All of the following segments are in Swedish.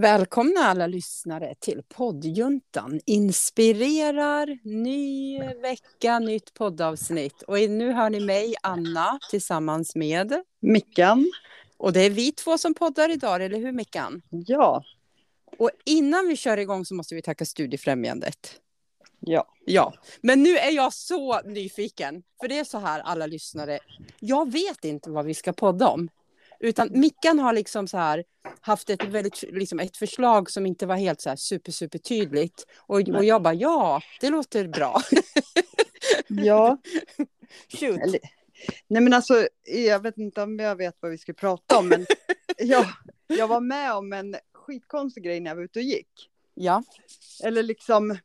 Välkomna alla lyssnare till poddjuntan. Inspirerar, ny vecka, nytt poddavsnitt. Och nu hör ni mig, Anna, tillsammans med Mickan. Och det är vi två som poddar idag, eller hur Mickan? Ja. Och innan vi kör igång så måste vi tacka Studiefrämjandet. Ja. Ja, men nu är jag så nyfiken. För det är så här, alla lyssnare. Jag vet inte vad vi ska podda om. Utan Mickan har liksom så här haft ett, väldigt, liksom ett förslag som inte var helt så här super, super tydligt. Och, och jag bara, ja, det låter bra. Ja. Shoot. Nej men alltså, jag vet inte om jag vet vad vi ska prata om, men jag, jag var med om en skitkonstig grej när jag var ute och gick. Ja. Eller liksom,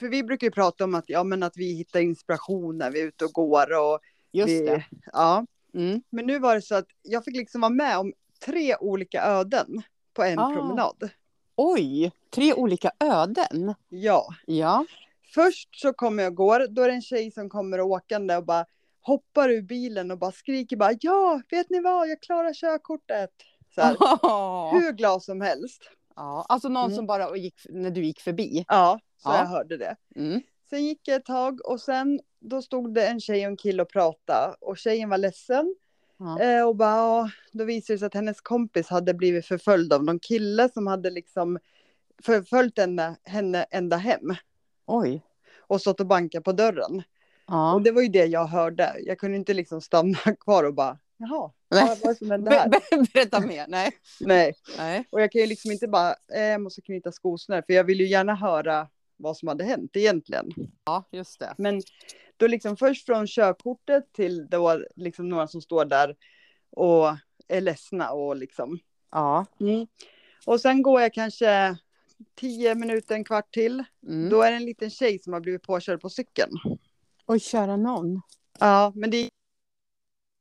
för vi brukar ju prata om att, ja, men att vi hittar inspiration när vi är ute och går. Och Just vi, det. Ja. Mm. Men nu var det så att jag fick liksom vara med om tre olika öden på en Ah. promenad. Oj, tre olika öden. Ja. Ja. Först så kommer jag och går, då är det en tjej som kommer åkande och bara hoppar ur bilen och bara skriker bara ja, vet ni vad, jag klarar körkortet. Så här, hur glad som helst. ja. Alltså någon Mm. som bara gick när du gick förbi. Ja, så Ja. jag hörde det. Mm. Sen gick jag ett tag och sen då stod det en tjej och en kille och pratade och tjejen var ledsen. Ja. Eh, och bara, då visade det sig att hennes kompis hade blivit förföljd av någon kille som hade liksom förföljt henne, henne ända hem Oj. och stått och bankat på dörren. Ja. Och det var ju det jag hörde. Jag kunde inte liksom stanna kvar och bara, jaha, vad var det som hände här? be- berätta mer. Nej. Nej, Nej. och jag kan ju liksom inte bara, eh, jag måste knyta skosnör, för jag vill ju gärna höra vad som hade hänt egentligen. Ja, just det. Men då liksom först från körkortet till då liksom några som står där och är ledsna och liksom. Ja. Och sen går jag kanske tio minuter, en kvart till. Mm. Då är det en liten tjej som har blivit påkörd på cykeln. Och köra någon. Ja, men det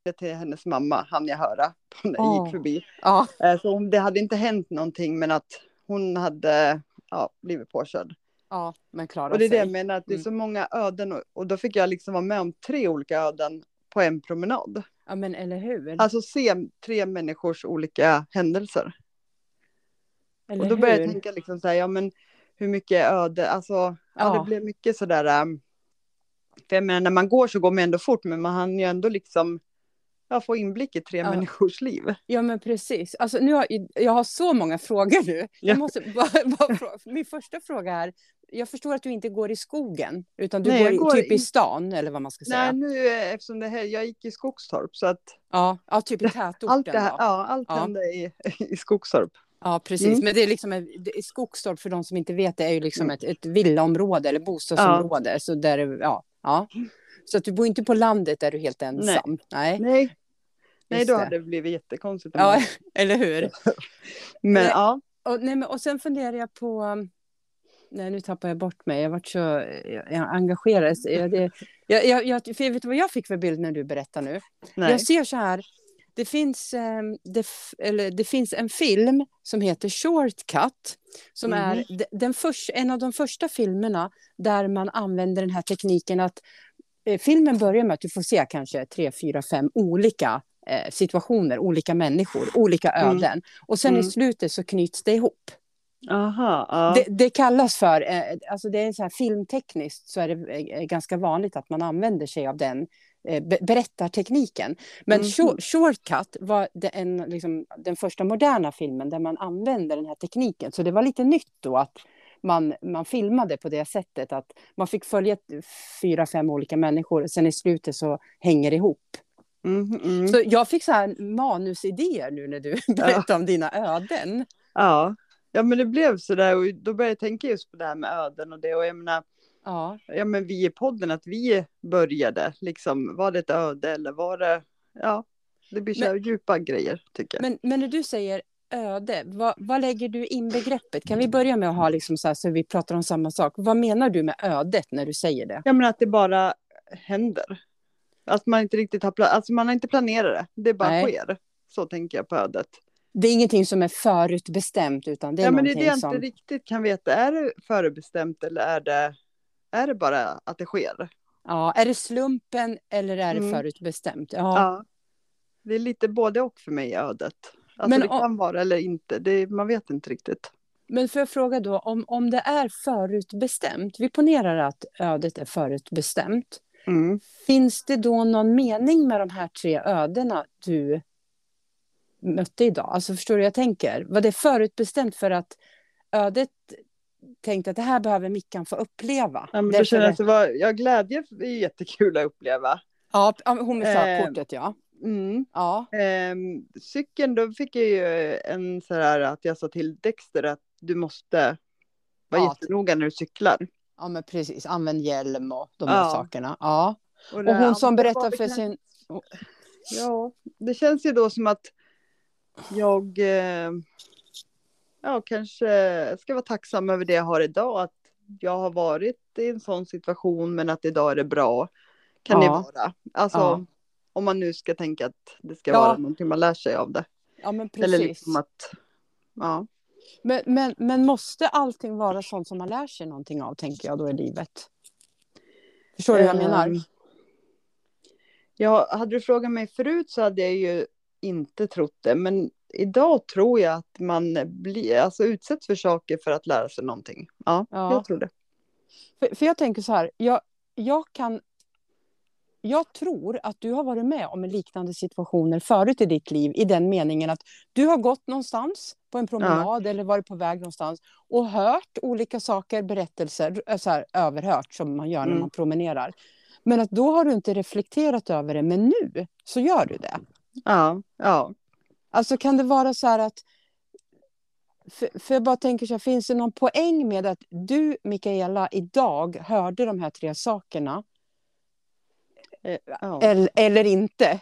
är till hennes mamma, han jag höra när jag Åh. gick förbi. Ja. Eh, Så det hade inte hänt någonting, men att hon hade ja, blivit påkörd. Ja, men klara Och det är det sig. jag menar, att det är Mm. så många öden. Och, och då fick jag liksom vara med om tre olika öden på en promenad. Ja, men eller hur? Alltså se tre människors olika händelser. eller och då började jag hur? tänka liksom så här, ja men hur mycket är öde, alltså, ja. Ja. det blev mycket sådär, um, för jag menar när man går så går man ändå fort, men man hann ju ändå liksom, ja, få inblick i tre Ja. människors liv. Ja, men precis. Alltså, nu har, jag har så många frågor nu. Ja. Jag måste bara, bara fråga. Min första fråga är, jag förstår att du inte går i skogen, utan du Nej, går, går typ i i- stan, eller vad man ska säga. Nej, nu eftersom det här, jag gick i Skogstorp, så att Ja, ja, typ i tätorten. allt det här, ja, allt Ja. hände i, i Skogstorp. Ja, precis. Mm. Men det är liksom Skogstorp, för de som inte vet, det är ju liksom ett, ett villaområde eller bostadsområde. Så där, är- ja, ja. Så att du bor inte på landet där du är helt ensam. Nej. Nej, nej då hade det blivit jättekonstigt. Ja, eller hur? Men Nej. ja, Och, nej, men, och sen funderar jag på... Nej, nu tappar jag bort mig. Jag vart så jag, jag engagerad. Jag, det, jag, jag, jag, för jag vet vad jag fick för bild när du berättar nu. nej. Jag ser så här. Det finns, ehm, det, eller, det finns en film som heter Shortcut. Som Mhm. är de- den förs- en av de första filmerna där man använder den här tekniken att eh, filmen börjar med att du får se kanske tre, fyra, fem olika eh, situationer, olika människor, olika Mm. öden. Och sen i Mm. slutet så knyts det ihop. Aha, ja. Det, det kallas för, eh, alltså det är så här filmtekniskt så är det eh, ganska vanligt att man använder sig av den eh, be- berättartekniken. Men Mhm. Shor- Shortcut var det en, liksom, den första moderna filmen där man använde den här tekniken. Så det var lite nytt då att man, man filmade på det sättet att man fick följa fyra, fem olika människor och sen i slutet så hänger det ihop. Mhm, mm. Så jag fick så här manusidéer nu när du berättade om dina öden. Ja. Ja, men det blev så där och då började jag tänka just på det här med öden och det och jag menar, Ja, ja men vi i podden att vi började liksom, var det ett öde eller var det, ja, det blir så här djupa grejer tycker jag. Men, men när du säger öde, vad, vad lägger du in begreppet? Kan vi börja med att ha liksom så här så vi pratar om samma sak? Vad menar du med ödet när du säger det? Jag menar att det bara händer. Att man inte riktigt har, alltså man har inte planerat det, det bara Nej. sker. Så tänker jag på ödet. Det är ingenting som är förutbestämt utan det är ja, men det är det jag som... inte riktigt kan veta. Är det förbestämt eller är det, är det bara att det sker? Ja, är det slumpen eller är det Mm. förutbestämt? Ja. Ja. Det är lite både och för mig i ödet. Alltså Men det om- kan vara eller inte, det, man vet inte riktigt. Men får jag fråga då, om, om det är förutbestämt, vi ponerar att ödet är förutbestämt, Mm. finns det då någon mening med de här tre ödena du mötte idag? Alltså förstår du hur jag tänker? Var det förutbestämt för att ödet tänkte att det här behöver Mickan få uppleva? Ja, men Därför känner att det var, ja, glädje är jättekul att uppleva. ja, hon med Eh, körkortet ja. Mm. Ja, Ehm, cykeln, då fick jag ju en så här att jag sa till Dexter att du måste vara Ja, jättenoga när du cyklar. ja men precis, använd hjälm och de Ja. där sakerna. Ja. det Och hon som berättar för sin... Ja, det känns ju då som att jag eh, ja, kanske ska vara tacksam över det jag har idag. Att jag har varit i en sån situation men att idag är det bra. Kan Ja. det vara. Alltså Ja. om man nu ska tänka att det ska Ja. vara någonting man lär sig av det. Ja men Eller precis. liksom att, ja. Men, men, men måste allting vara sånt som man lär sig någonting av, tänker jag då i livet? Förstår du vad jag menar? Ehm, Ja, hade du frågat mig förut så hade jag ju inte trott det. Men idag tror jag att man blir, alltså utsätts för saker för att lära sig någonting. Ja, Ja. jag tror det. För, för jag tänker så här, jag, jag kan... Jag tror att du har varit med om liknande situationer förut i ditt liv i den meningen att du har gått någonstans på en promenad eller varit på väg någonstans och hört olika saker, berättelser, så här, överhört som man gör när Mm. man promenerar. Men att då har du inte reflekterat över det, men nu så gör du det. Ja, ja. Alltså kan det vara så här att... För, för jag bara tänker så här, finns det någon poäng med att du, Mikaela, idag hörde de här tre sakerna? Eh, ja. Eller, eller inte?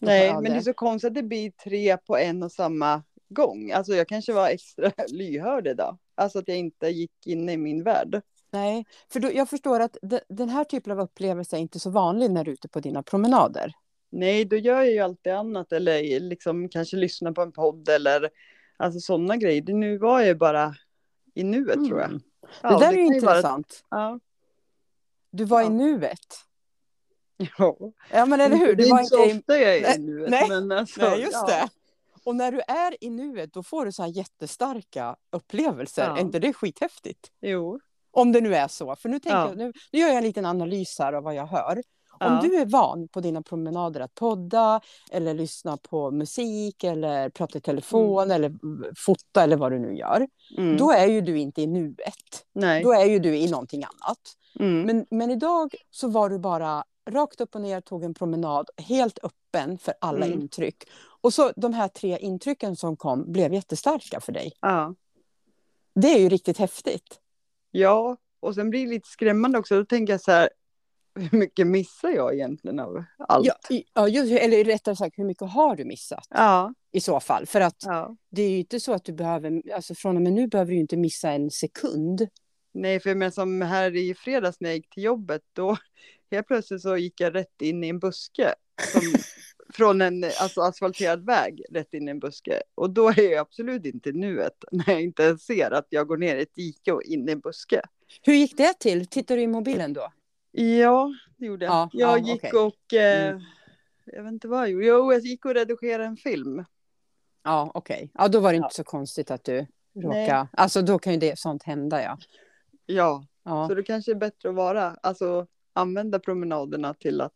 Nej, men det är så konstigt att det blir tre på en och samma gång. Alltså jag kanske var extra lyhörd idag. Alltså att jag inte gick in i min värld. Nej, för då, jag förstår att de, den här typen av upplevelse är inte så vanlig när du är ute på dina promenader. Nej, då gör jag ju alltid annat eller liksom kanske lyssna på en podd eller alltså sådana grejer. Det Nu var jag ju bara i nuet tror jag. Mm. Ja, det där är ju kan vara- intressant. Ja. Du var i Ja. nuet. ja. Ja, men eller hur? Det Du är var inte så inte i... ofta jag är i nuet. nej, men alltså, Nej, just ja. det. Och när du är i nuet, då får du så här jättestarka upplevelser. Ja. Är inte det skithäftigt? Jo. Om det nu är så. För nu, tänker Ja. jag, nu, nu gör jag en liten analys här av vad jag hör. Om Ja. du är van på dina promenader att podda eller lyssna på musik eller prata i telefon eller fota eller vad du nu gör. Mm. Då är ju du inte i nuet. Nej. Då är ju du i någonting annat. Mm. Men, men idag så var du bara rakt upp och ner, tog en promenad, helt öppen för alla Mm. intryck. Och så de här tre intrycken som kom blev jättestarka för dig. Ja. Det är ju riktigt häftigt. ja, och sen blir det lite skrämmande också. Då tänker jag så här, hur mycket missar jag egentligen av allt? Ja, i- ja, just, eller rättare sagt, hur mycket har du missat Ja. i så fall? För att ja. det är ju inte så att du behöver, alltså från och med nu behöver du ju inte missa en sekund. Nej, för menar som här i fredags när jag gick till jobbet, då helt plötsligt så gick jag rätt in i en buske. Som, från en alltså, asfalterad väg rätt in i en buske. Och då är jag absolut inte i nuet när jag inte ens ser att jag går ner i ett dike och in i en buske. Hur gick det till? Tittar du i mobilen då? Ja, det gjorde jag. Ja, jag ja, gick okej. och, eh, Mm. jag vet inte vad jag gjorde. Jo, jag gick och redigerade en film. Ja, okej. Ja, då var det Ja. inte så konstigt att du Nej. råkade... Alltså då kan ju det sånt hända, ja. Ja, Ja, så det kanske är bättre att vara, alltså använda promenaderna till att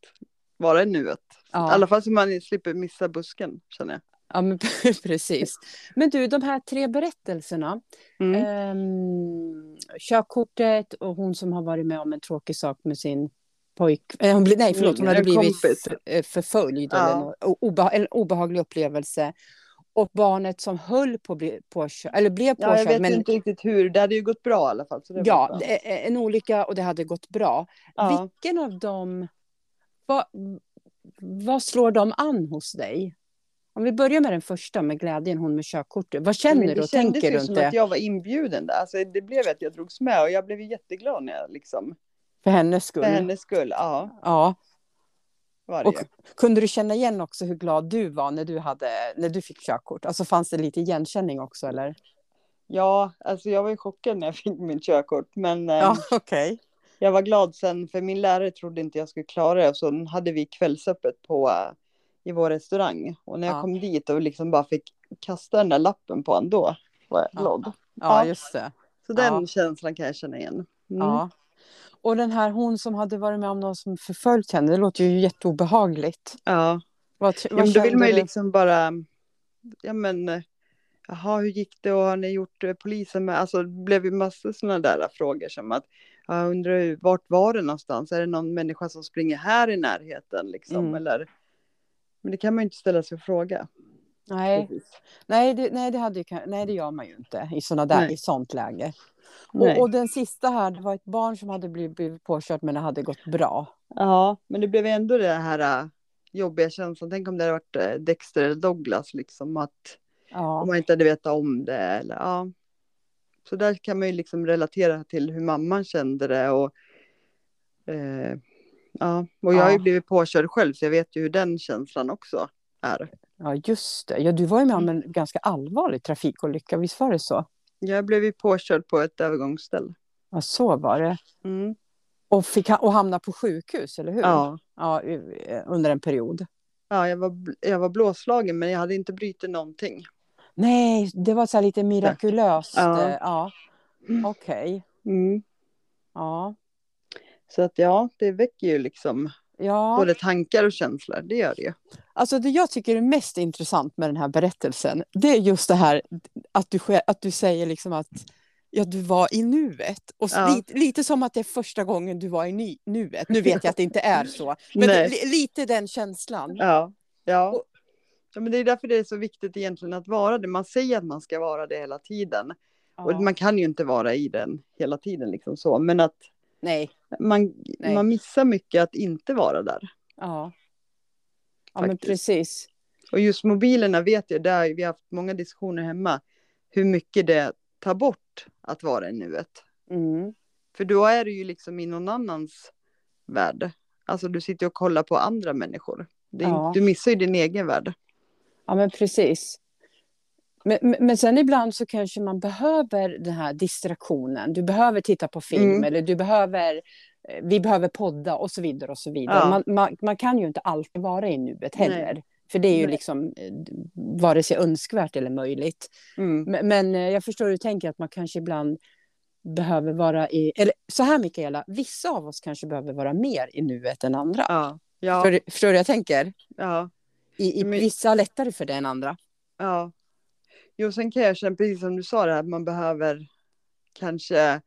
vara i nuet. I ja. alla fall så man slipper missa busken, känner jag. Ja men precis. Men du, de här tre berättelserna. Mm. Ehm, körkortet och hon som har varit med om en tråkig sak med sin pojk... Eh, hon bli, nej, förlåt, hon Mm, hade blivit eh, förföljd. Ja. Eller obeha, en obehaglig upplevelse. Och barnet som höll på att bli påkörd, eller blev Ja, jag påkörd. vet men, inte riktigt hur. Det hade ju gått bra i alla fall. Ja, bra. är en olycka och det hade gått bra. ja. Vilken av dem... Vad, vad slår de an hos dig? Om vi börjar med den första, med glädjen, hon med körkortet. Vad känner du det och kändes tänker runt som det? att jag var inbjuden där. Alltså, det blev att jag drogs med och jag blev jätteglad när jag liksom, För hennes skull? för hennes skull. Ja, Ja. det Och kunde du känna igen också hur glad du var när du, hade, när du fick körkort? Alltså fanns det lite igenkänning också eller? Ja, alltså jag var ju chockad när jag fick mitt körkort. Men Ja, okej. jag var glad sen, för min lärare trodde inte jag skulle klara det. Så hade vi kvällsöppet på, i vår restaurang. Och när jag Ja. kom dit och liksom bara fick kasta den där lappen på honom, då var jag Ja. glad. Ja, just det. Så den Ja. känslan kan jag känna igen. Mm. Ja. Och den här hon som hade varit med om någon som förföljt henne, det låter ju jätteobehagligt. ja. Vad, Ja, vad men då vill man ju du? liksom bara, ja men, jaha hur gick det och har ni gjort eh, polisen med, alltså det blev ju massor sådana där frågor som att, ja, jag undrar vart var det någonstans, är det någon människa som springer här i närheten liksom, Mm. eller, men det kan man ju inte ställa sig och fråga. Nej, Precis. nej, det, nej, det hade, ju nej, det gör man ju inte i, såna där, Nej. i sånt läge. Och, och den sista här, det var ett barn som hade blivit, blivit påkört men det hade gått bra. Ja, men det blev ändå det här äh, jobbiga känslan, tänk om det hade varit äh, Dexter eller Douglas liksom, att Ja, om man inte hade vetat om det eller ja. Så där kan man ju liksom relatera till hur mamman kände det och eh, ja, och jag har ju Ja. blivit påkörd själv så jag vet ju hur den känslan också är. ja, just det. Ja, du var ju med om en ganska allvarlig trafikolycka, visst var det så? Jag blev ju påkörd på ett övergångsställe. Ja, så var det. Mm. Och, fick, ha- och hamna på sjukhus, eller hur? Ja, ja eh, under en period. ja jag, var, jag var blåslagen men jag hade inte brutit någonting. Nej, det var så här lite mirakulöst. Ja. eh, ja. Okej. Mm. Ja. Så att ja, det väcker ju liksom Ja. både tankar och känslor, det gör det ju. Alltså det jag tycker är mest intressant med den här berättelsen, det är just det här att du, att du säger liksom att ja, du var i nuet. Och Ja. lite, lite som att det är första gången du var i ny, nuet. Nu vet jag att det inte är så. Men li, lite den känslan. Ja, ja. Och- ja men det är därför det är så viktigt egentligen att vara det. Man säger att man ska vara det hela tiden. Och Ja. man kan ju inte vara i den hela tiden liksom så. Men att Nej. man, Nej. man missar mycket att inte vara där. Ja. Ja, men precis. Och just mobilerna vet jag, där vi har haft många diskussioner hemma. Hur mycket det tar bort att vara i nuet. Mm. För då är du ju liksom i någon annans värld. Alltså du sitter och kollar på andra människor. Ja. Du missar ju din egen värld. Ja, men precis. Men, men sen ibland så kanske man behöver den här distraktionen. Du behöver titta på film Mm. eller du behöver, eh, vi behöver podda och så vidare. och så vidare. Ja. Man, man, man kan ju inte alltid vara i nuet heller. För det är ju Nej. liksom eh, vare sig önskvärt eller möjligt. Mm. Men, men eh, jag förstår hur du tänker att man kanske ibland behöver vara i, eller så här Mikaela, vissa av oss kanske behöver vara mer i nuet än andra. Ja. Ja. För, förstår du hur jag tänker? ja. I, i, Men- vissa lättare för det än andra. Ja. Jo, sen kan jag känna, precis som du sa det här, att man behöver kanske,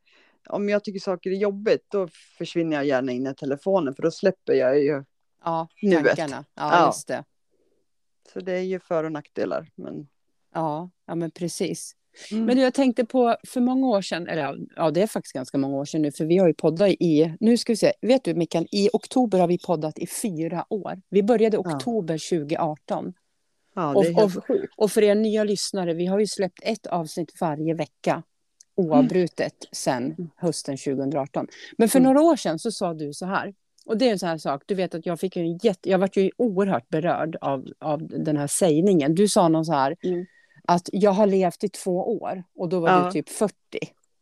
om jag tycker saker är jobbigt, då försvinner jag gärna in i telefonen, för då släpper jag ju. Ja, Nuet. tankarna. Ja, Ja. just det. Så det är ju för och nackdelar. Men, Ja, ja men precis. mm. Men du, jag tänkte på för många år sedan, eller ja, det är faktiskt ganska många år sedan nu, för vi har ju poddat i, nu ska vi se, vet du Mikael, i oktober har vi poddat i fyra år. Vi började i Ja. oktober 2018. Ja, och- helt och-. Och för er nya lyssnare, vi har ju släppt ett avsnitt varje vecka oavbrutet sedan hösten 2018. Men för Mm. några år sedan så sa du så här, och det är en sån här sak, du vet att jag fick en jätte, jag vart ju oerhört berörd av, av den här sägningen. Du sa någon så här, Mm. att jag har levt i två år och då var Ja. du typ 40.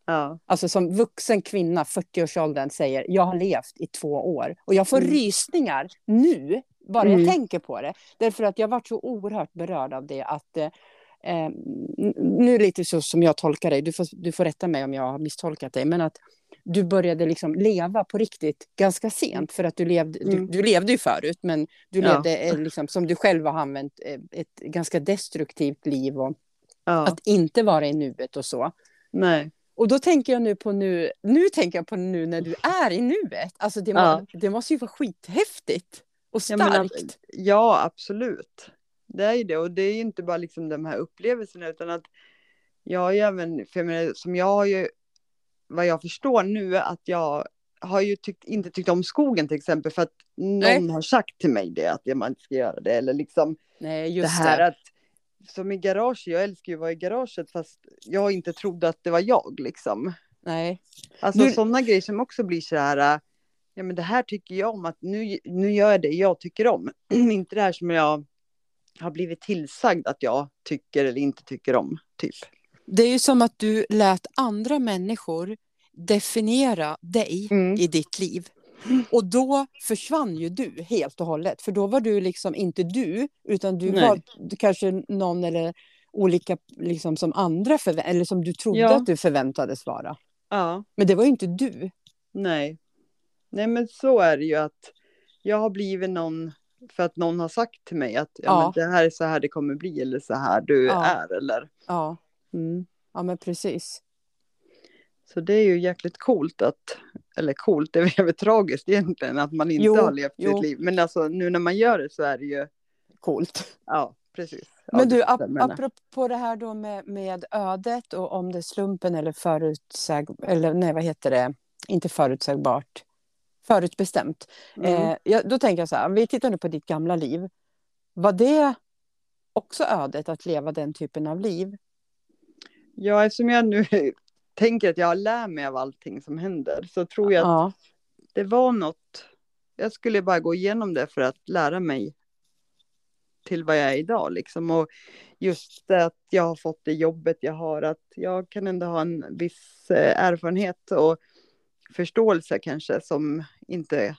Ja, Alltså som vuxen kvinna, 40-årsåldern, säger jag har levt i två år. Och jag får Mm. rysningar nu, bara Mm. jag tänker på det. Därför att jag varit så oerhört berörd av det att eh, eh, n- nu lite så som jag tolkar dig, du får, du får rätta mig om jag har misstolkat dig, men att du började liksom leva på riktigt ganska sent för att du levde, du, Mm. du levde ju förut men du Ja. levde eh, liksom, som du själv har använt eh, ett ganska destruktivt liv och ja. att inte vara i nuet och så. nej. Och då tänker jag nu på nu, nu tänker jag på nu när du är i nuet. Alltså det, må, Ja. det måste ju vara skithäftigt och starkt. att- Ja, absolut. Det är ju det. Och det är ju inte bara liksom de här upplevelserna utan att jag har ju även, för jag menar, som jag har ju, vad jag förstår nu att jag har ju tyckt, inte tyckt om skogen till exempel för att någon Nej. har sagt till mig det, att man inte ska göra det. Eller liksom Nej, det just här det. att, som i garage, jag älskar ju att vara i garaget fast jag inte trodde att det var jag liksom. Nej. Alltså Du- sådana grejer som också blir så här, ja men det här tycker jag om, att nu, nu gör jag det jag tycker om. inte det här som jag har blivit tillsagd att jag tycker eller inte tycker om, typ. Det är ju som att du lät andra människor definiera dig Mm. i ditt liv. Och då försvann ju du helt och hållet. För då var du liksom inte du, utan du Nej. var kanske någon eller olika liksom som andra eller som du trodde Ja. att du förväntades vara. Ja, Men det var ju inte du. nej. Nej men så är det ju att jag har blivit någon för att någon har sagt till mig att ja, Ja. Men det här är så här det kommer bli eller så här du Ja. är eller. Ja, Mm. ja men precis. Så det är ju jäkligt coolt att, eller coolt, det är väl tragiskt egentligen att man inte Jo, har levt jo. sitt liv. Men alltså nu när man gör det så är det ju, Coolt. ja precis. Ja, Men du, ap- apropå det här då med, med ödet och om det är slumpen eller förutsäg... Eller nej, vad heter det? Inte förutsägbart. Förutbestämt. Mm. Eh, ja, då tänker jag så här, vi tittar nu på ditt gamla liv. Var det också ödet att leva den typen av liv? Ja, eftersom jag nu tänker att jag lärt mig av allting som händer så tror jag att Ja, det var något. Jag skulle bara gå igenom det för att lära mig till vad jag är idag liksom. Och just det att jag har fått det jobbet jag har, att jag kan ändå ha en viss eh, erfarenhet och förståelse kanske som inte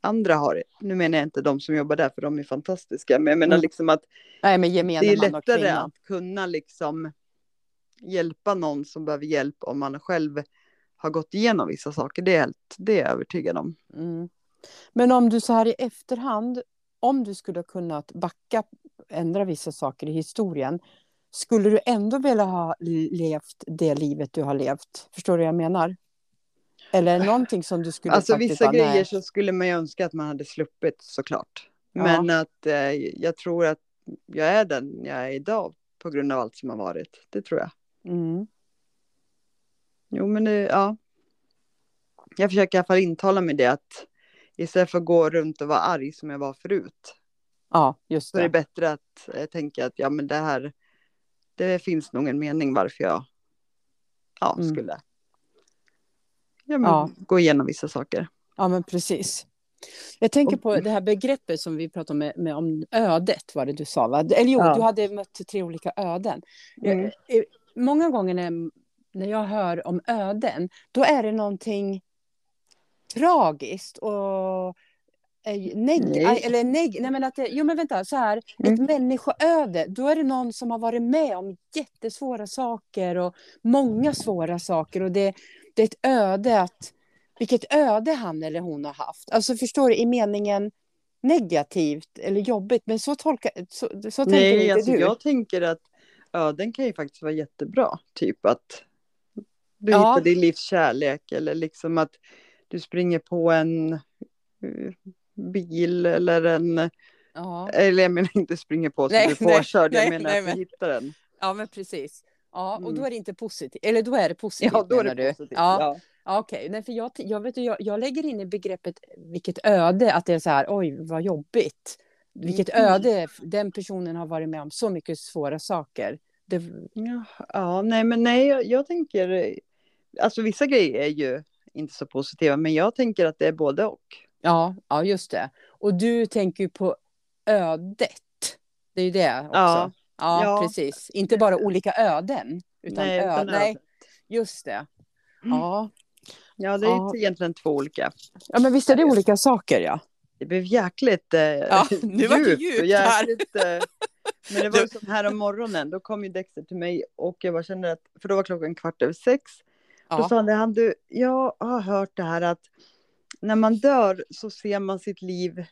andra har. Nu menar jag inte de som jobbar där, för de är fantastiska, men jag menar Mm. liksom att nej men det är lättare att kunna liksom hjälpa någon som behöver hjälp om man själv har gått igenom vissa saker. Det är, helt, det är jag övertygad om. Mm. Men om du så här i efterhand, om du skulle ha kunnat backa, ändra vissa saker i historien, skulle du ändå vilja ha levt det livet du har levt? Förstår du vad jag menar? Eller det någonting som du skulle Alltså vissa ha, grejer så skulle man ju önska att man hade sluppit såklart. Ja. Men att eh, jag tror att jag är den jag är idag på grund av allt som har varit. Det tror jag. Mm. Jo men det, ja. Jag försöker i alla fall intala mig det att istället för att gå runt och vara arg som jag var förut. Ja, just Så är det det. bättre att eh, tänka att ja men det här. Det finns nog en mening varför jag. Ja Mm. skulle. Ja men Ja. gå igenom vissa saker. Ja, men precis. Jag tänker på det här begreppet som vi pratade med, med om ödet, var det du sa? Va? Eller jo, Ja. du hade mött tre olika öden. Mm. Eh, Många gånger när, när jag hör om öden, då är det någonting tragiskt och eh, neg Nej. eller neg nej men att det, jo men vänta, så här, Mm. ett människoöde, då är det någon som har varit med om jättesvåra saker och många svåra saker och det, det är ett öde att, vilket öde han eller hon har haft. Alltså förstår du, i meningen negativt eller jobbigt, men så tolkar, så, så tänker Nej, inte alltså du. jag tänker att öden kan ju faktiskt vara jättebra. Typ att du Ja. hittar din livs kärlek eller liksom att du springer på en eh, bil eller en, Ja. eller jag menar inte springer på så Nej, du är nej, påkörd, jag nej, menar nej, att men- du hittar den. Ja, men precis. Ja, och då Mm. är det inte positivt. Eller då är det positivt Ja, då är menar det du? positivt. Ja, Ja. ja. okej. Nej, för jag, jag, vet, jag, jag lägger in i begreppet vilket öde, att det är så här, oj vad jobbigt. Vilket Mm. öde, den personen har varit med om så mycket svåra saker. Det, Ja, ja, nej men nej, jag, jag tänker, eh, alltså vissa grejer är ju inte så positiva, men jag tänker att det är både och. ja, ja, just det. Och du tänker ju på ödet. Det är ju det också. Ja. Ja, Ja. precis. Inte bara olika öden. Utan Nej, ö- utan nej, just det. Ja. Ja, det är Ja. egentligen två olika. ja, men visst är det olika saker, ja. Det blev jäkligt eh, Ja, nu det djupt djupt jäkligt, eh, Men det var ju som här om morgonen, då kom ju Dexter till mig och jag bara kände att, för då var klockan kvart över sex. Då Ja. sa han, det, han du, jag har hört det här att när man dör så ser man sitt liv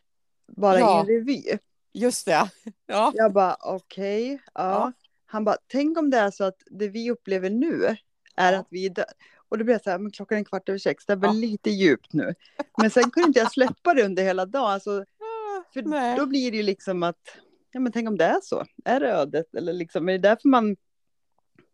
bara Ja. i en revy. Just det. Ja. Jag bara okej, ja. Ja. Han bara, tänk om det är så att det vi upplever nu är att vi är dö- Och då blev jag så här, men klockan är kvart över sex, det är väl Ja. lite djupt nu. Men sen kunde inte jag släppa det under hela dagen. Alltså, för Nej. då blir det ju liksom att, ja men tänk om det är så. Är det ödet? Eller liksom, är det därför man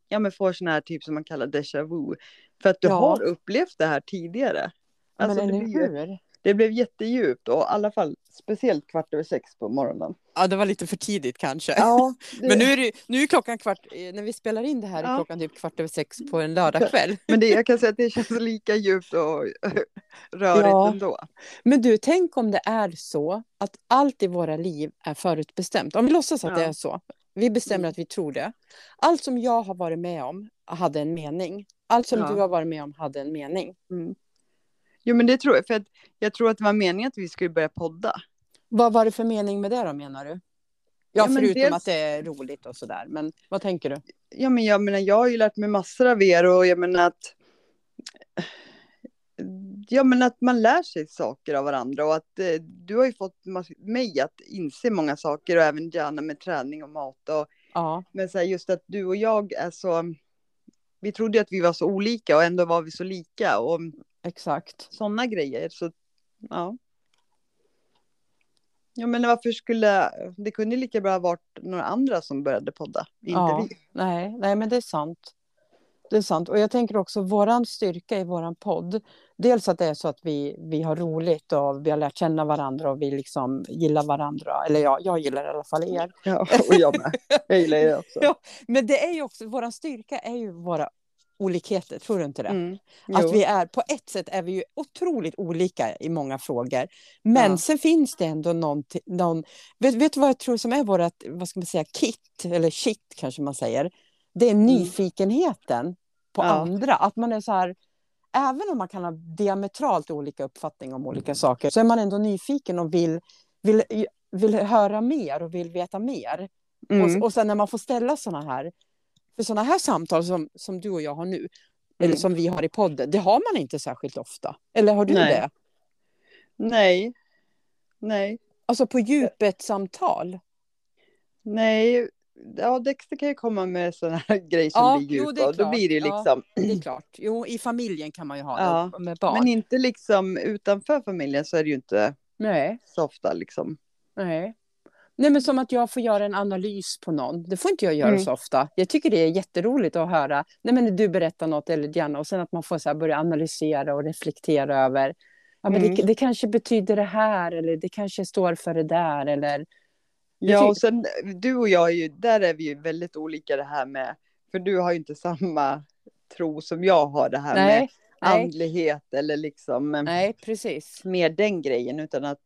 ja, men får sån här typ som man kallar déjà vu? För att du Ja. har upplevt det här tidigare. Alltså, men eller hur? Det blev jättedjupt och i alla fall speciellt kvart över sex på morgonen. Ja, det var lite för tidigt kanske. Ja, det, Men nu är, det, nu är klockan kvart, eh, när vi spelar in det här är Ja. klockan typ kvart över sex på en lördagkväll. men det, jag kan säga att det känns lika djupt och rörigt Ja. ändå. Men du, tänk om det är så att allt i våra liv är förutbestämt. Om vi låtsas att Ja. det är så. Vi bestämmer Mm. att vi tror det. Allt som jag har varit med om hade en mening. Allt som Ja. du har varit med om hade en mening. Mm. Jo men det tror jag, för att jag tror att det var meningen att vi skulle börja podda. Vad var det för mening med det då menar du? Ja, förutom dels... att det är roligt och sådär. Men vad tänker du? Ja, men jag menar, jag har ju lärt mig massor av er och jag menar att Ja, men att man lär sig saker av varandra och att eh, du har ju fått mig att inse många saker och även gärna med träning och mat. Och, ja. Men så här, just att du och jag är så... Vi trodde att vi var så olika och ändå var vi så lika. Och Exakt. Sådana grejer. Så, ja. Ja, men varför skulle... Det kunde lika bra ha varit några andra som började podda, inte ja. vi. Nej, nej, men det är sant. Det är sant. Och jag tänker också våran styrka i våran podd. Dels att det är så att vi, vi har roligt och vi har lärt känna varandra och vi liksom gillar varandra. Eller ja, jag gillar i alla fall er. Ja, och jag med. Jag gillar er också. Ja, men det är ju också, våran styrka är ju våra olikheter, tror du inte det? Mm, att vi är, på ett sätt är vi ju otroligt olika i många frågor. Men ja. sen finns det ändå någon, någon vet, vet du vad jag tror som är vårt, vad ska man säga, kit, eller shit kanske man säger. Det är mm. nyfikenheten på ja. andra. Att man är så här, även om man kan ha diametralt olika uppfattning om olika saker, så är man ändå nyfiken och vill, vill, vill höra mer och vill veta mer. Mm. Och, och sen när man får ställa sådana här, för sådana här samtal som, som du och jag har nu, mm. eller som vi har i podden, det har man inte särskilt ofta. Eller har du Nej. det? Nej. Nej. Alltså på djupet-samtal? Nej, ja, Dexter kan ju komma med sådana här grejer som ja, blir djupa. då blir det liksom... Ja, det är klart. Jo, i familjen kan man ju ha ja, det med barn. Men inte liksom utanför familjen så är det ju inte Nej. så ofta liksom. Nej. Nej, men som att jag får göra en analys på någon. Det får inte jag göra mm. så ofta. Jag tycker det är jätteroligt att höra. Nej, men du berättar något eller Diana och sen att man får så börja analysera och reflektera över. Ja, men mm. det, det kanske betyder det här eller det kanske står för det där eller Ja, och sen du och jag är ju, där är vi ju väldigt olika det här med, för du har ju inte samma tro som jag har det här nej, med nej. andlighet eller liksom nej, precis. mer den grejen, utan att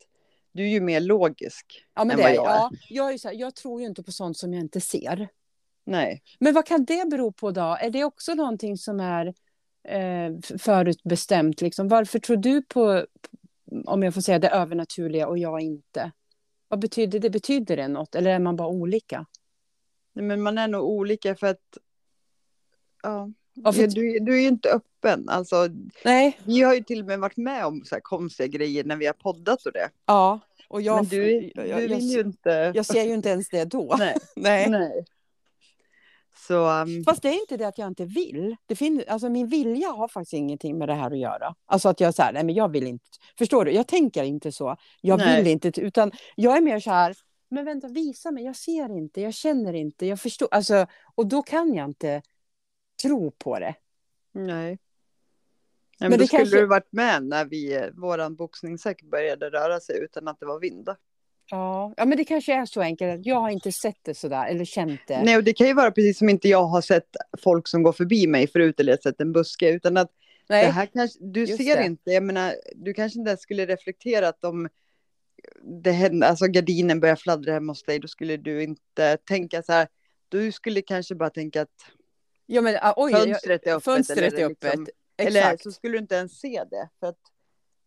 du är ju mer logisk ja, men än det, vad jag är. Ja, jag, är så här, jag tror ju inte på sånt som jag inte ser. Nej. Men vad kan det bero på då? Är det också någonting som är eh, förutbestämt? Liksom? Varför tror du på, om jag får säga det övernaturliga och jag inte? Vad betyder det? Betyder det något eller är man bara olika? Nej, men man är nog olika för att ja, Varför... du, du är ju inte öppen. Alltså, Nej. Vi har ju till och med varit med om så här konstiga grejer när vi har poddat och det. Ja, och jag, men du, du jag, vill jag, ju inte... Jag ser ju inte ens det då. Nej. Nej. Nej. Så, um... Fast det är inte det att jag inte vill. Det fin- alltså min vilja har faktiskt ingenting med det här att göra. Alltså att jag säger, nej men jag vill inte. Förstår du? Jag tänker inte så. Jag nej. vill inte. Utan jag är mer så här, men vänta, visa mig. Jag ser inte, jag känner inte, jag förstår. Alltså, och då kan jag inte tro på det. Nej. Nej men, men då skulle kanske... du varit med när vi, våran boxningssäck började röra sig utan att det var vind. Ja. ja, men det kanske är så enkelt. Jag har inte sett det sådär eller känt det. Nej, och det kan ju vara precis som inte jag har sett folk som går förbi mig förut eller sett en buske, utan att Nej. det här kanske, du Just ser det. inte, jag menar, du kanske inte skulle reflektera att om det hände, alltså gardinen börjar fladdra hemma hos dig, då skulle du inte tänka så här, du skulle kanske bara tänka att ja, men, ah, oj, fönstret är öppet. Fönstret eller, är öppet. Liksom, eller så skulle du inte ens se det, för att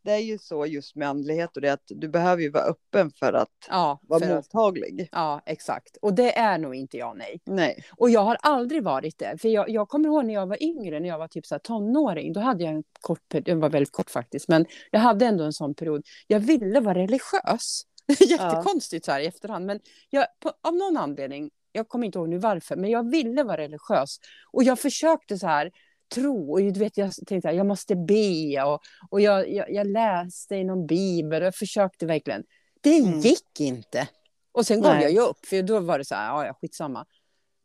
det är ju så just med andlighet och det att du behöver ju vara öppen för att ja, vara för mottaglig. Att, ja, exakt. Och det är nog inte jag, nej. Nej. Och jag har aldrig varit det. För jag, jag kommer ihåg när jag var yngre, när jag var typ så tonåring, då hade jag en kort period, den var väldigt kort faktiskt, men jag hade ändå en sån period. Jag ville vara religiös. Jättekonstigt så här i efterhand, men jag, på, av någon anledning, jag kommer inte ihåg nu varför, men jag ville vara religiös. Och jag försökte så här, tro. Och du vet, jag tänkte att jag måste be och, och jag, jag, jag läste i någon bibel och jag försökte verkligen. Det mm. gick inte. Och sen gav jag ju upp, för då var det så här, ja, skitsamma.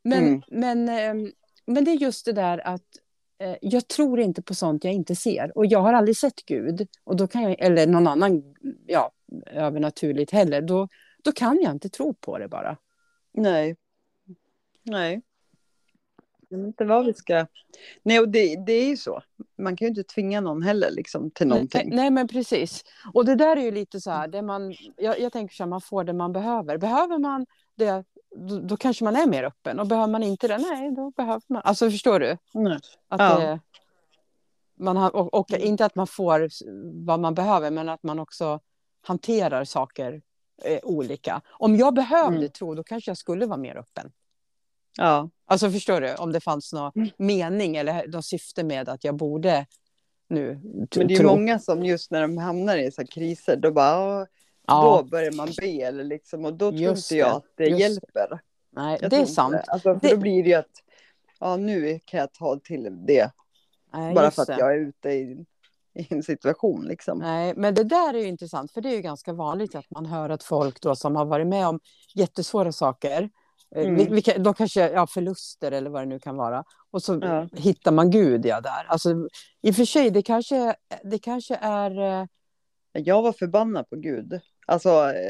Men, mm. men, ehm, men det är just det där att eh, jag tror inte på sånt jag inte ser. Och jag har aldrig sett Gud, och då kan jag, eller någon annan ja, övernaturligt heller. Då, då kan jag inte tro på det bara. Nej. Nej. Jag vet inte vad vi ska... Nej, och det, det är ju så. Man kan ju inte tvinga någon heller liksom, till någonting. Nej, nej, men precis. Och det där är ju lite så här, det man, jag, jag tänker så här, man får det man behöver. Behöver man det, då, då, kanske man är mer öppen. Och behöver man inte det, nej, då behöver man. Alltså förstår du? Nej. Att ja. det, man har, och, och, inte att man får vad man behöver, men att man också hanterar saker eh, olika. Om jag behövde Mm. tro, då kanske jag skulle vara mer öppen. Ja. Alltså förstår du? Om det fanns någon Mm. mening eller något syfte med att jag borde nu Men det är många som just när de hamnar i så kriser, då bara, Ja, då börjar man be eller liksom, och då tror inte jag att det just hjälper. nej, Jag det är sant. Alltså, för Det- då blir det ju att, ja nu kan jag ta till det, Nej, bara för att det. jag är ute i, i en situation liksom. Nej, men det där är ju intressant, för det är ju ganska vanligt att man hör att folk då som har varit med om jättesvåra saker, Mm. vi- vilka, de kanske, ja, förluster eller vad det nu kan vara, och så Ja. hittar man Gud ja, där. Alltså, I och för sig, det kanske, det kanske är... eh, Jag var förbannad på Gud. Alltså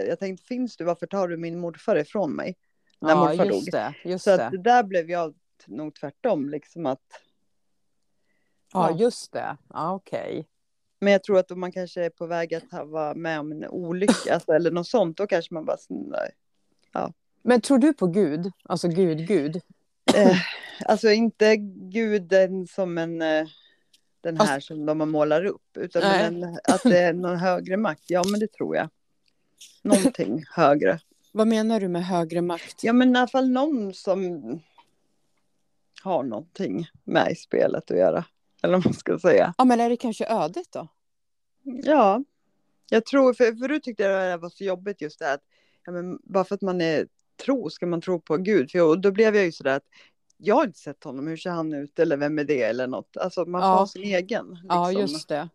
jag tänkte, finns du, varför tar du min morfar ifrån mig? När ja, morfar just dog. det. Just Så det. att där blev jag nog tvärtom, liksom att, Ja, ja. just det. Ja, okej. men jag tror att om man kanske är på väg att vara med om en olycka, alltså, eller något sånt, då kanske man bara, nej. Men tror du på Gud? Alltså Gud, Gud? Eh, alltså inte guden som en, eh, den här som de målar upp, utan en, att det är någon högre makt. Ja, men det tror jag. Någonting högre. Vad menar du med högre makt? Ja, men i alla fall någon som har någonting med i spelet att göra. Eller vad man ska säga. Ja, men är det kanske ödet då? Ja, jag tror, för förut tyckte jag det var så jobbigt just det här att ja, men bara för att man är tro ska man tro på Gud. För jag, och då blev jag ju sådär att jag har inte sett honom, hur ser han ut eller vem är det eller något. Alltså man får Ja. ha sin egen. Liksom, Ja, just det.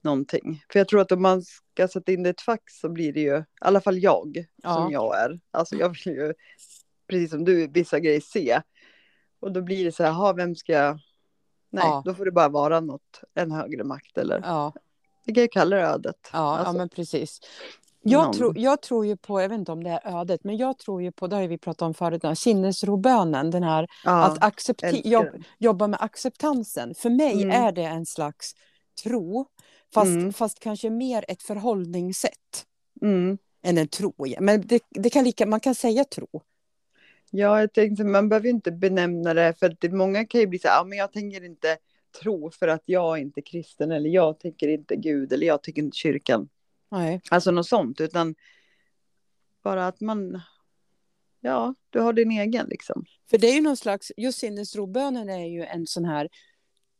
Någonting. För jag tror att om man ska sätta in det i ett fack så blir det ju, i alla fall jag, Ja. som jag är. Alltså jag vill ju, precis som du, vissa grejer se. Och då blir det så här, "Jaha, vem ska jag... Nej, Ja. då får det bara vara något, en högre makt eller, Ja, vi kan ju kalla det ödet. ja, Alltså, ja men precis. Jag, någon- tror, jag tror ju på, jag vet inte om det är ödet, men jag tror ju på, det har vi pratat om förut, den här sinnesrobönen, den här ja, att älskar jobb, jobba med acceptansen. För mig Mm. är det en slags tro, fast, Mm. fast kanske mer ett förhållningssätt Mm. än en tro. Men det, det kan lika, man kan säga tro. Ja, jag tänkte man behöver inte benämna det för det, många kan ju bli så här, ja, men jag tänker inte tro för att jag är inte kristen eller jag tycker inte Gud eller jag tycker inte kyrkan. Nej. Alltså något sånt, utan bara att man, ja, du har din egen liksom. För det är ju någon slags, just sinnesrobönen är ju en sån här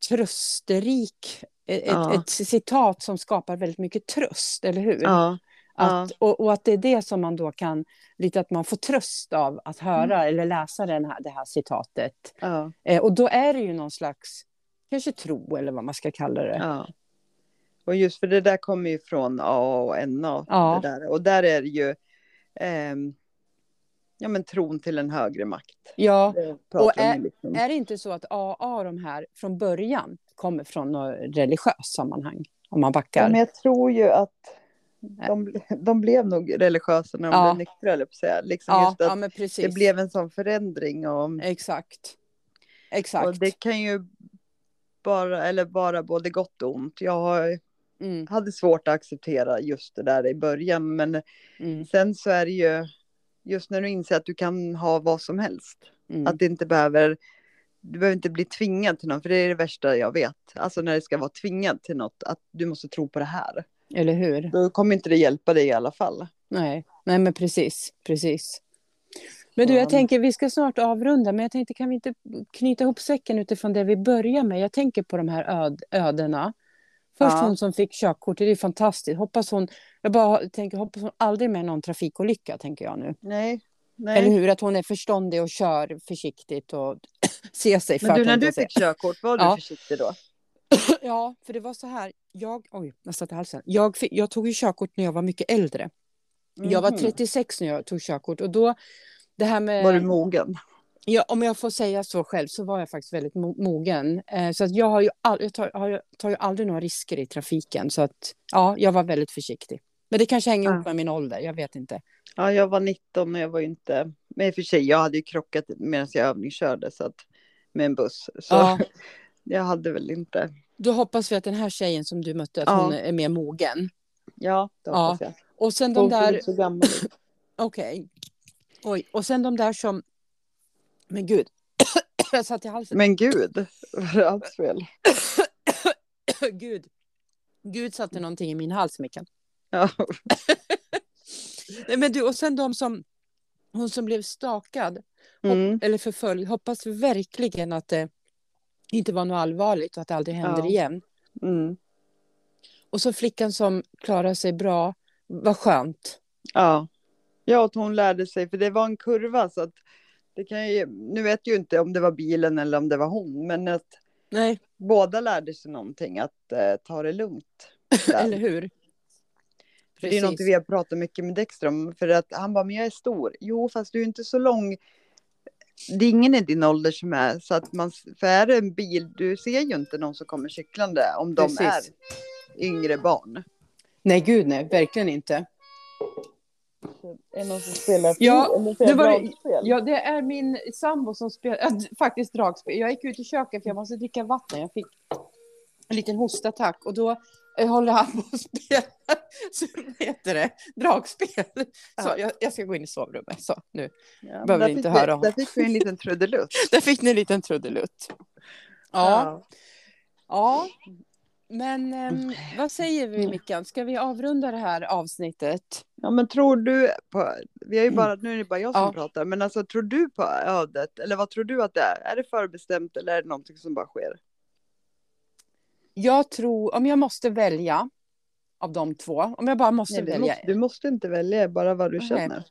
trösterik, ett, Ja. ett citat som skapar väldigt mycket tröst, eller hur? Ja, Att, och, och att det är det som man då kan, lite att man får tröst av att höra eller läsa den här, det här citatet. ja, Eh, och då är det ju någon slags, kanske tro eller vad man ska kalla det. ja. Och just för det där kommer ju från A och NA. Ja. Det där. Och där är det ju ehm, ja, men tron till en högre makt. Ja, Och är- liksom. är det inte så att AA de här från början kommer från något religiöst sammanhang? Om man Ja, backar. men jag tror ju att de, de blev nog religiösa när de Ja. blev nyktra, eller på säga. Liksom ja, just att ja, det blev en sån förändring. Och, Exakt. Exakt. och det kan ju bara, eller vara både gott och ont. Jag har, Mm, hade svårt att acceptera just det där i början, men mm, sen så är det ju just när du inser att du kan ha vad som helst. mm. Att det inte behöver, du behöver inte bli tvingad till något, för det är det värsta jag vet. Alltså när det ska vara tvingad till något, att du måste tro på det här. Eller hur? Då kommer inte det hjälpa dig i alla fall. Nej, nej men precis. precis. Men du, Ja. jag tänker vi ska snart avrunda, men jag tänkte kan vi inte knyta ihop säcken utifrån det vi börjar med? Jag tänker på de här öd, ödena. Först Ja. hon som fick körkort, det är fantastiskt. Hoppas hon, jag bara tänker, hoppas hon aldrig med någon trafikolycka, tänker jag nu. Nej, Eller nej. hur? Att hon är förståndig och kör försiktigt och ser sig för. Men du, när du fick körkort, var du Ja. försiktig då? Ja, för det var så här. Jag, oj, jag satt i halsen. Jag, fick, jag tog ju körkort när jag var mycket äldre. Jag var Mhm. 36 när jag tog körkort och då det här med... Var du mogen? Ja, om jag får säga så själv så var jag faktiskt väldigt mo- mogen. Eh, så att jag, har ju all, jag tar, har, tar ju aldrig några risker i trafiken. Så att ja, jag var väldigt försiktig. Men det kanske hänger Ja. ihop med min ålder, jag vet inte. Ja, jag var 19 och jag var ju inte... Men i och för sig, jag hade ju krockat medan jag övningskörde så att, med en buss. Så Ja. jag hade väl inte... Då hoppas vi att den här tjejen som du mötte, att Ja. hon är mer mogen. Ja, det Ja, hoppas jag. Och sen de Hon där, inte så gammal okej. Oj, och sen de där som, men gud, jag satt i halsen. Men gud, var det alls fel? Gud. Gud satte någonting i min hals, Mikael. Ja. Nej, men du, och sen de som, hon som blev stakad Mm. hopp, eller förföljd, hoppas verkligen att det inte var något allvarligt och att det aldrig händer Ja. igen. Mm. Och så flickan som klarar sig bra, vad skönt. Ja. ja, att hon lärde sig, för det var en kurva så att det kan ju, nu vet jag ju inte om det var bilen eller om det var hon, men att Nej, båda lärde sig någonting, att eh, ta det lugnt. eller hur? För det är något vi har pratat mycket med Dexter om, för att han bara, men jag är stor. Jo, fast du är inte så lång. Det är ingen i din ålder som är så att man, för är det en bil, du ser ju inte någon som kommer cyklande om de Precis. är yngre barn. Nej, gud nej, verkligen inte. Är det någon som spelar Ja, det var- dragspel? Ja, det är min sambo som spelar, äh, faktiskt dragspel. Jag gick ut i köket för jag måste dricka vatten. Jag fick en liten hostattack och då eh, håller han på att spela, så heter det, dragspel. Så Ja. jag, jag ska gå in i sovrummet. Så, nu. Ja, behöver där inte höra. Där fick vi en liten trudelutt. Där fick ni en liten trudelutt. Ja, ja. Men ehm, vad säger vi Mickan? Ska vi avrunda det här avsnittet? Ja, men tror du på, vi har ju bara, nu är det bara jag som Ja. pratar, men alltså tror du på ödet, eller vad tror du att det är? Är det förbestämt eller är det någonting som bara sker? Jag tror, om jag måste välja av de två, om jag bara måste Nej, du, välja. måste, du måste inte välja, bara vad du Nej. känner.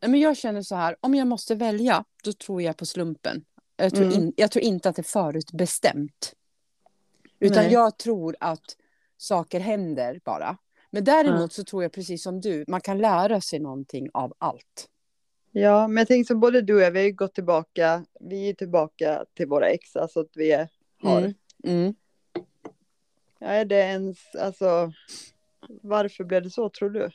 Nej, men jag känner så här, om jag måste välja, då tror jag på slumpen. Jag tror, Mm. in, jag tror inte att det är förutbestämt. Utan Nej. jag tror att saker händer bara. Men däremot Ja. så tror jag precis som du, man kan lära sig någonting av allt. Ja, men jag tänker som både du och jag, vi har ju gått tillbaka, vi är tillbaka till våra ex, alltså att vi är, har. Mm. Mm. Ja, är det ens, alltså, varför blev det så tror du?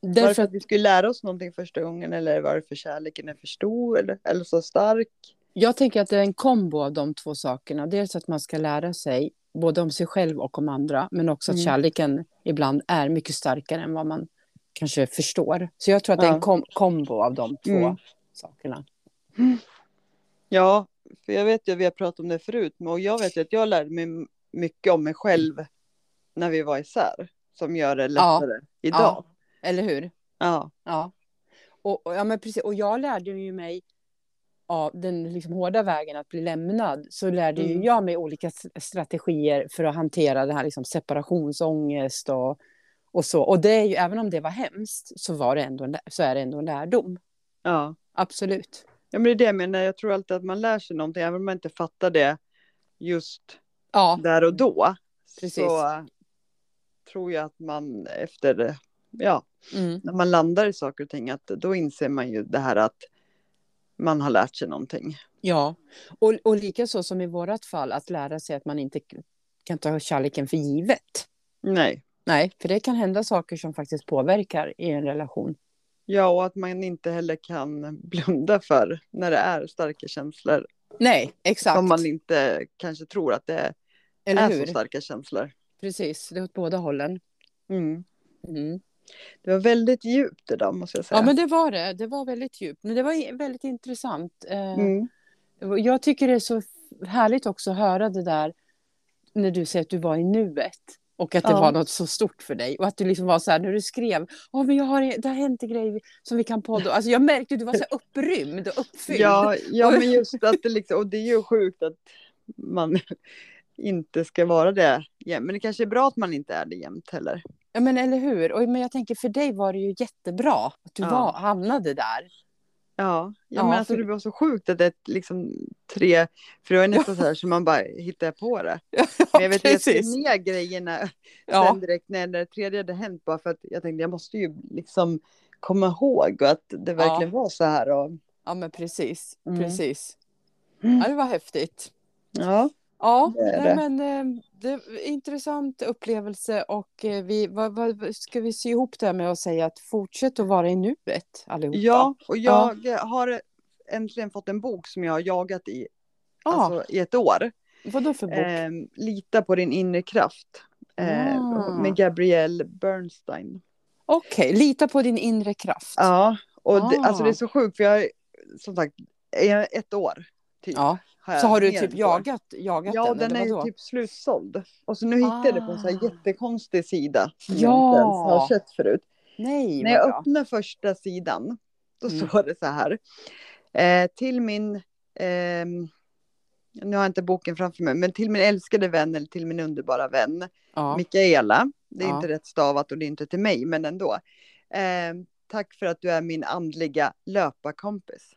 Därför för att vi skulle lära oss någonting första gången eller var det för kärleken är för stor eller, eller så stark? jag tänker att det är en kombo av de två sakerna. Dels att man ska lära sig både om sig själv och om andra. Men också att Mm. kärleken ibland är mycket starkare än vad man kanske förstår. Så jag tror att det är Ja. en kom kombo av de två Mm. sakerna. Ja, för jag vet ju, vi har pratat om det förut, men och jag vet ju att jag lärde mig mycket om mig själv när vi var isär, som gör det lättare idag. Ja, eller hur? Ja. Ja. Och, och, ja, men precis. och jag lärde ju mig av den liksom hårda vägen att bli lämnad. Så lärde ju Mm. jag mig olika strategier för att hantera det här liksom separationsångest och, och så. Och det är ju, även om det var hemskt så, var det ändå en, så är det ändå en lärdom. ja. Absolut. Ja, men det är det jag menar. Jag tror alltid att man lär sig någonting, även om man inte fattar det just Ja, där och då. Precis. Så tror jag att man efter, ja, mm. när man landar i saker och ting, att då inser man ju det här att man har lärt sig någonting. ja. Och, och likaså som i vårat fall att lära sig att man inte kan ta kärleken för givet. Nej. Nej, för det kan hända saker som faktiskt påverkar i en relation. Ja, och att man inte heller kan blunda för när det är starka känslor. Nej, exakt. Som man inte kanske tror att det Eller är hur? så starka känslor. Precis, det är åt båda hållen. Mm. Mm. Det var väldigt djupt det där måste jag säga. Ja, men det var det. Det var väldigt djupt. Men det var väldigt intressant. Eh, mm. Jag tycker det är så härligt också att höra det där när du säger att du var i nuet. Och att det Ja. var något så stort för dig. Och att du liksom var så här när du skrev. Åh, men jag har, det har hänt en grej som vi kan podda. Alltså jag märkte att du var så upprymd och uppfylld. Ja, ja, men just att det liksom, och det är ju sjukt att man inte ska vara det jämt. Men det kanske är bra att man inte är det jämt heller. Ja, men eller hur? Och, men jag tänker för dig var det ju jättebra att du Ja. var, hamnade där. Ja, ja, Ja, men alltså för- det var så sjukt att det är liksom tre, för det var nästan så här så man bara hittar på det. Ja, Men jag vet att jag skrev ner grejerna Ja. sen direkt när det tredje hade hänt bara för att jag tänkte jag måste ju liksom komma ihåg att det verkligen var så här. Och, ja, men precis. Mm. precis. Mm. Ja, det var häftigt. ja, Ja, Det nej, det. men eh, det intressant upplevelse och eh, vi, vad, vad, ska vi sy ihop det här med att säga att fortsätt att vara i nuet allihopa? ja, och jag har äntligen fått en bok som jag har jagat i, ah, alltså, i ett år. Vadå för bok? Ehm, Lita på din inre kraft. Ehm, Ah. Med Gabrielle Bernstein. Okej, lita på din inre kraft. Ja, och det, Ah. alltså det är så sjukt för jag har som sagt ett år. Typ, Ja, har Så har du typ jagat, jagat Ja, den? den eller är ju typ slutsåld. Och så nu hittade jag det på en så här Ah. jättekonstig sida. Som Ja. jag inte ens har sett förut. Nej, När jag bra. öppnar första sidan, då Mm. står det så här. Eh, till min, ehm, nu har jag inte boken framför mig, men till min älskade vän eller till min underbara vän, Ja. Mikaela. Det är Ja. inte rätt stavat och det är inte till mig, men ändå. Eh, tack för att du är min andliga löparkompis.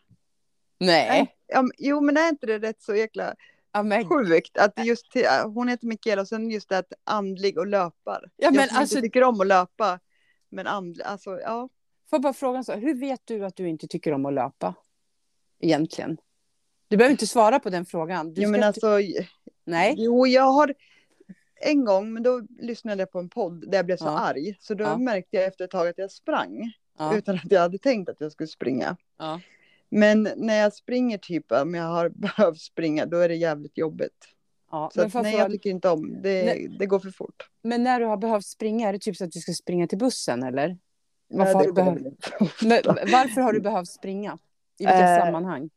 Nej. Ja, men- jo, men är inte det rätt så jäkla Ja, men, sjukt? Att just till, hon heter Mikaela och sen just det att andlig och löpar. Ja, men jag som alltså- inte tycker om att löpa, men andlig, alltså ja. får jag bara fråga så, hur vet du att du inte tycker om att löpa? Egentligen. Du behöver inte svara på den frågan. Du Jo, men inte- alltså, Nej. jo, jag har en gång, men då lyssnade jag på en podd där jag blev så Ja. arg. Så då Ja. märkte jag efter ett tag att jag sprang. Ja. Utan att jag hade tänkt att jag skulle springa. Men när jag springer typ, om jag har behövt springa, då är det jävligt jobbigt. Ja. Så att, nej, jag tycker inte om det. Nej. Det går för fort. men när du har behövt springa, är det typ så att du ska springa till bussen eller? Nej, Varför har det du behövt- varför har du behövt springa? I vilka Eh, sammanhang?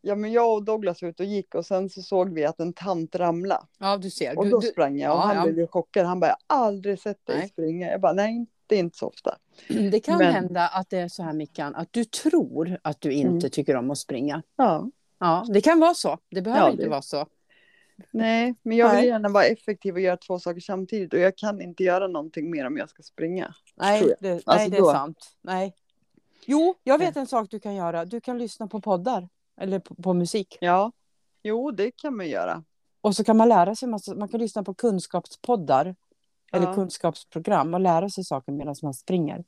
Ja, men jag och Douglas var ute och gick och sen så såg vi att en tant ramlade. Ja, du ser. Och Du, då du, sprang jag och ja, han ja. blev chockad. Han bara, jag har aldrig sett dig Nej. springa. Jag bara, nej, det är inte så ofta. det kan men- hända att det är så här, Mickan, att du tror att du inte Mm. tycker om att springa. Ja, Ja, det kan vara så. Det behöver Ja, inte det- vara så. nej, men jag vill Nej. gärna vara effektiv och göra två saker samtidigt och jag kan inte göra någonting mer om jag ska springa. Nej, det, nej, Alltså det är då- sant. Nej. Jo, jag vet en sak du kan göra. Du kan lyssna på poddar. Eller på, på musik. Ja, jo, det kan man göra. Och så kan man lära sig massa, man kan lyssna på kunskapspoddar. Eller Ja. kunskapsprogram och lära sig saker medan man springer.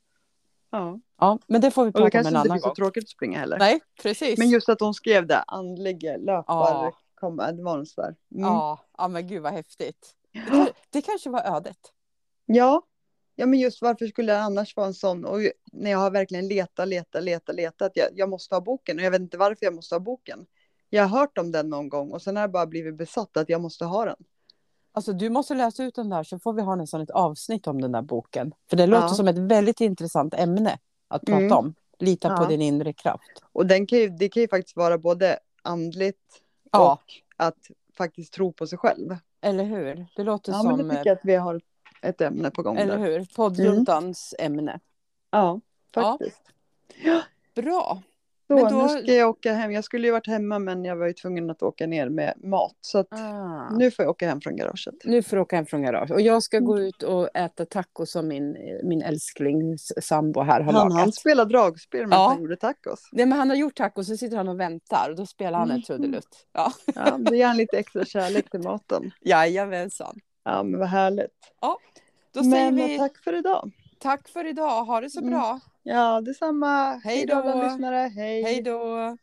Ja, Ja, men det får vi det prata om kanske en inte annan blir så gång. tråkigt att springa heller. Nej, precis. Men just att hon skrev det, andlig löpare, Ja. kom advance där. Mm. ja, ja, men gud vad häftigt. Det, det kanske var ödet. Ja. ja, men just varför skulle det annars vara en sån? Och när jag har verkligen letat, letat, letat, letat. Jag, jag måste ha boken och jag vet inte varför jag måste ha boken. Jag har hört om den någon gång och sen har jag bara blivit besatt att jag måste ha den. Alltså du måste läsa ut den där så får vi ha nästan ett avsnitt om den där boken. För det låter Ja. som ett väldigt intressant ämne att prata Mm. om. Lita på Ja. din inre kraft. Och den kan ju, det kan ju faktiskt vara både andligt Ja. och att faktiskt tro på sig själv. Eller hur? Det låter Ja, som... men det tycker jag att vi har ett ämne på gång Eller där. hur? Poddjuntans ämne. Ja, Ja. faktiskt. Bra. Så Men då- nu ska jag åka hem. Jag skulle ju varit hemma men jag var ju tvungen att åka ner med mat. Så Ah. nu får jag åka hem från garaget. Nu får du åka hem från garage. Och jag ska Mm. gå ut och äta tacos som min, min älskling sambo här har Han, lagat. han spelar dragspel medan Ja. han gjorde tacos. Nej, men han har gjort tacos så sitter han och väntar. Och då spelar han en Mm. trudelutt. Ja. Ja, det ger han lite extra kärlek till maten. Jajamensan. Ja, men vad härligt. Då säger men vi tack. tack för idag. för idag. Ha det så Mm. Ja, detsamma. Hej då. alla lyssnare. Hej. Hej då.